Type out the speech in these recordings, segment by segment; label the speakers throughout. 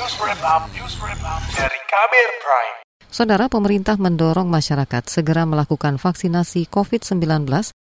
Speaker 1: News Wrap Up, News Wrap Up dari Kabir Prime.
Speaker 2: Saudara pemerintah mendorong masyarakat segera melakukan vaksinasi COVID-19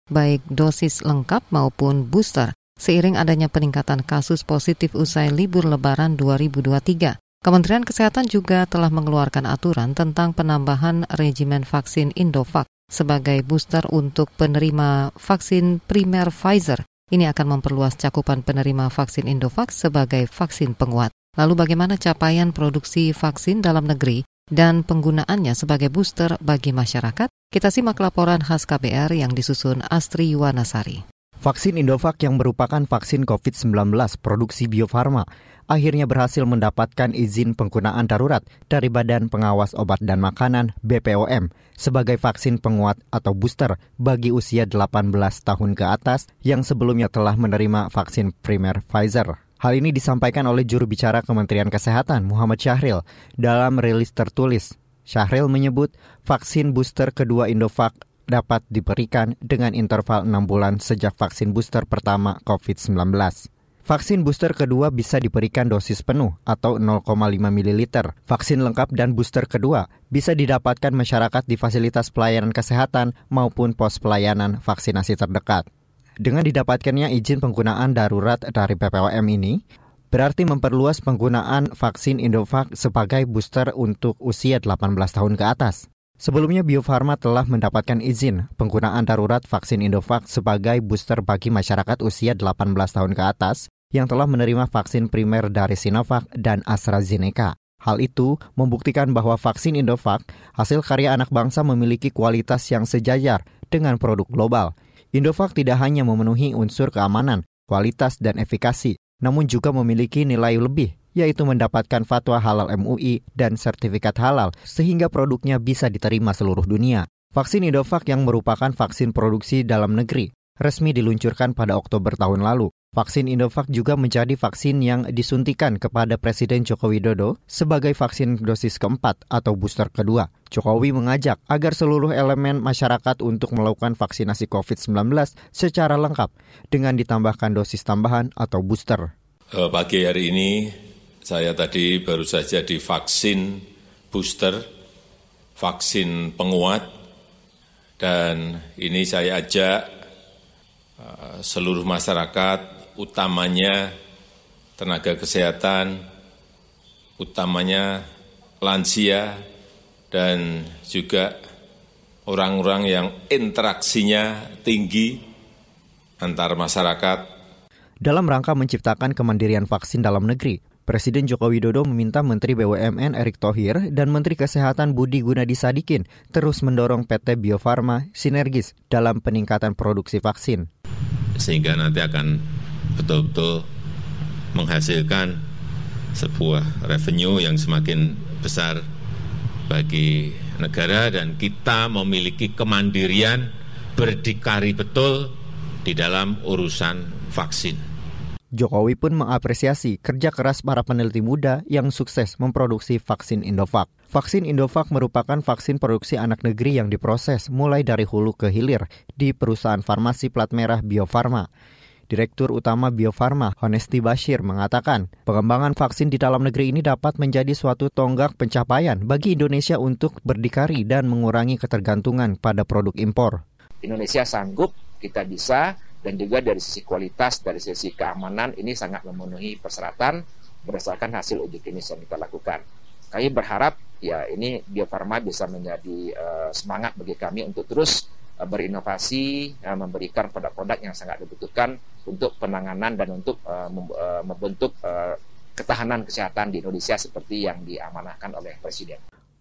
Speaker 2: baik dosis lengkap maupun booster seiring adanya peningkatan kasus positif usai libur lebaran 2023. Kementerian Kesehatan juga telah mengeluarkan aturan tentang penambahan regimen vaksin Indovac sebagai booster untuk penerima vaksin primer Pfizer ini akan memperluas cakupan penerima vaksin Indovac sebagai vaksin penguat. Lalu bagaimana capaian produksi vaksin dalam negeri dan penggunaannya sebagai booster bagi masyarakat? Kita simak laporan khas KBR yang disusun Astri Yuwanasari.
Speaker 3: Vaksin Indovac yang merupakan vaksin COVID-19 produksi Bio Farma akhirnya berhasil mendapatkan izin penggunaan darurat dari Badan Pengawas Obat dan Makanan BPOM sebagai vaksin penguat atau booster bagi usia 18 tahun ke atas yang sebelumnya telah menerima vaksin primer Pfizer. Hal ini disampaikan oleh juru bicara Kementerian Kesehatan Muhammad Syahril dalam rilis tertulis. Syahril menyebut vaksin booster kedua Indovac dapat diberikan dengan interval 6 bulan sejak vaksin booster pertama COVID-19. Vaksin booster kedua bisa diberikan dosis penuh atau 0,5 ml. Vaksin lengkap dan booster kedua bisa didapatkan masyarakat di fasilitas pelayanan kesehatan maupun pos pelayanan vaksinasi terdekat. Dengan didapatkannya izin penggunaan darurat dari BPOM ini, berarti memperluas penggunaan vaksin Indovac sebagai booster untuk usia 18 tahun ke atas. Sebelumnya Bio Farma telah mendapatkan izin penggunaan darurat vaksin Indovac sebagai booster bagi masyarakat usia 18 tahun ke atas yang telah menerima vaksin primer dari Sinovac dan AstraZeneca. Hal itu membuktikan bahwa vaksin Indovac, hasil karya anak bangsa memiliki kualitas yang sejajar dengan produk global. Indovac tidak hanya memenuhi unsur keamanan, kualitas, dan efikasi, namun juga memiliki nilai lebih, yaitu mendapatkan fatwa halal MUI dan sertifikat halal, sehingga produknya bisa diterima seluruh dunia. Vaksin Indovac yang merupakan vaksin produksi dalam negeri resmi diluncurkan pada Oktober tahun lalu. Vaksin Indovac juga menjadi vaksin yang disuntikan kepada Presiden Joko Widodo sebagai vaksin dosis keempat atau booster kedua. Jokowi mengajak agar seluruh elemen masyarakat untuk melakukan vaksinasi COVID-19 secara lengkap dengan ditambahkan dosis tambahan atau booster.
Speaker 4: Eh, pagi hari ini saya tadi baru saja divaksin booster, vaksin penguat, dan ini saya ajak eh, seluruh masyarakat utamanya tenaga kesehatan, utamanya lansia, dan juga orang-orang yang interaksinya tinggi antar masyarakat.
Speaker 3: Dalam rangka menciptakan kemandirian vaksin dalam negeri, Presiden Joko Widodo meminta Menteri BUMN Erick Thohir dan Menteri Kesehatan Budi Gunadi Sadikin terus mendorong PT Bio Farma sinergis dalam peningkatan produksi vaksin.
Speaker 4: Sehingga nanti akan betul-betul menghasilkan sebuah revenue yang semakin besar bagi negara dan kita memiliki kemandirian berdikari betul di dalam urusan vaksin.
Speaker 3: Jokowi pun mengapresiasi kerja keras para peneliti muda yang sukses memproduksi vaksin Indovac. Vaksin Indovac merupakan vaksin produksi anak negeri yang diproses mulai dari hulu ke hilir di perusahaan farmasi plat merah Bio Farma. Direktur Utama Bio Farma, Honesti Bashir, mengatakan pengembangan vaksin di dalam negeri ini dapat menjadi suatu tonggak pencapaian bagi Indonesia untuk berdikari dan mengurangi ketergantungan pada produk impor.
Speaker 5: Indonesia sanggup, kita bisa, dan juga dari sisi kualitas, dari sisi keamanan ini sangat memenuhi persyaratan berdasarkan hasil uji klinis yang kita lakukan. Kami berharap ya ini Bio Farma bisa menjadi uh, semangat bagi kami untuk terus Eh, berinovasi, eh, memberikan produk-produk yang sangat dibutuhkan untuk penanganan dan untuk uh, membentuk uh, ketahanan kesehatan di Indonesia seperti yang diamanahkan oleh Presiden.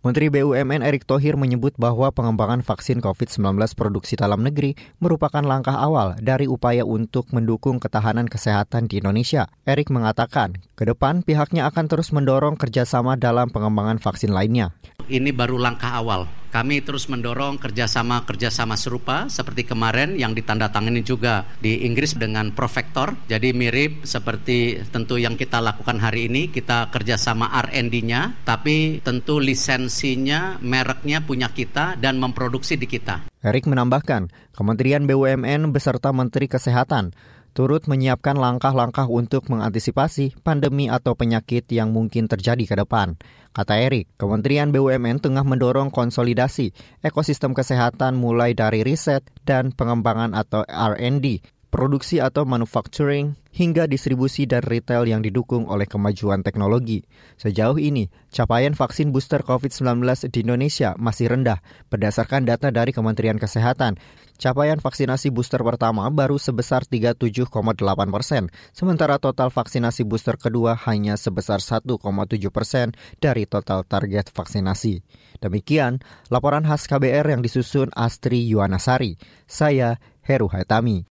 Speaker 3: Menteri BUMN Erick Thohir menyebut bahwa pengembangan vaksin COVID-19 produksi dalam negeri merupakan langkah awal dari upaya untuk mendukung ketahanan kesehatan di Indonesia. Erick mengatakan, ke depan pihaknya akan terus mendorong kerjasama dalam pengembangan vaksin lainnya
Speaker 6: ini baru langkah awal. Kami terus mendorong kerjasama-kerjasama serupa seperti kemarin yang ditandatangani juga di Inggris dengan Profektor. Jadi mirip seperti tentu yang kita lakukan hari ini, kita kerjasama R&D-nya, tapi tentu lisensinya, mereknya punya kita dan memproduksi di kita.
Speaker 3: Erik menambahkan, Kementerian BUMN beserta Menteri Kesehatan turut menyiapkan langkah-langkah untuk mengantisipasi pandemi atau penyakit yang mungkin terjadi ke depan. Kata Erik, Kementerian BUMN tengah mendorong konsolidasi ekosistem kesehatan mulai dari riset dan pengembangan atau R&D produksi atau manufacturing, hingga distribusi dan retail yang didukung oleh kemajuan teknologi. Sejauh ini, capaian vaksin booster COVID-19 di Indonesia masih rendah berdasarkan data dari Kementerian Kesehatan. Capaian vaksinasi booster pertama baru sebesar 37,8 persen, sementara total vaksinasi booster kedua hanya sebesar 1,7 persen dari total target vaksinasi. Demikian laporan khas KBR yang disusun Astri Yuwanasari. Saya Heru Haitami.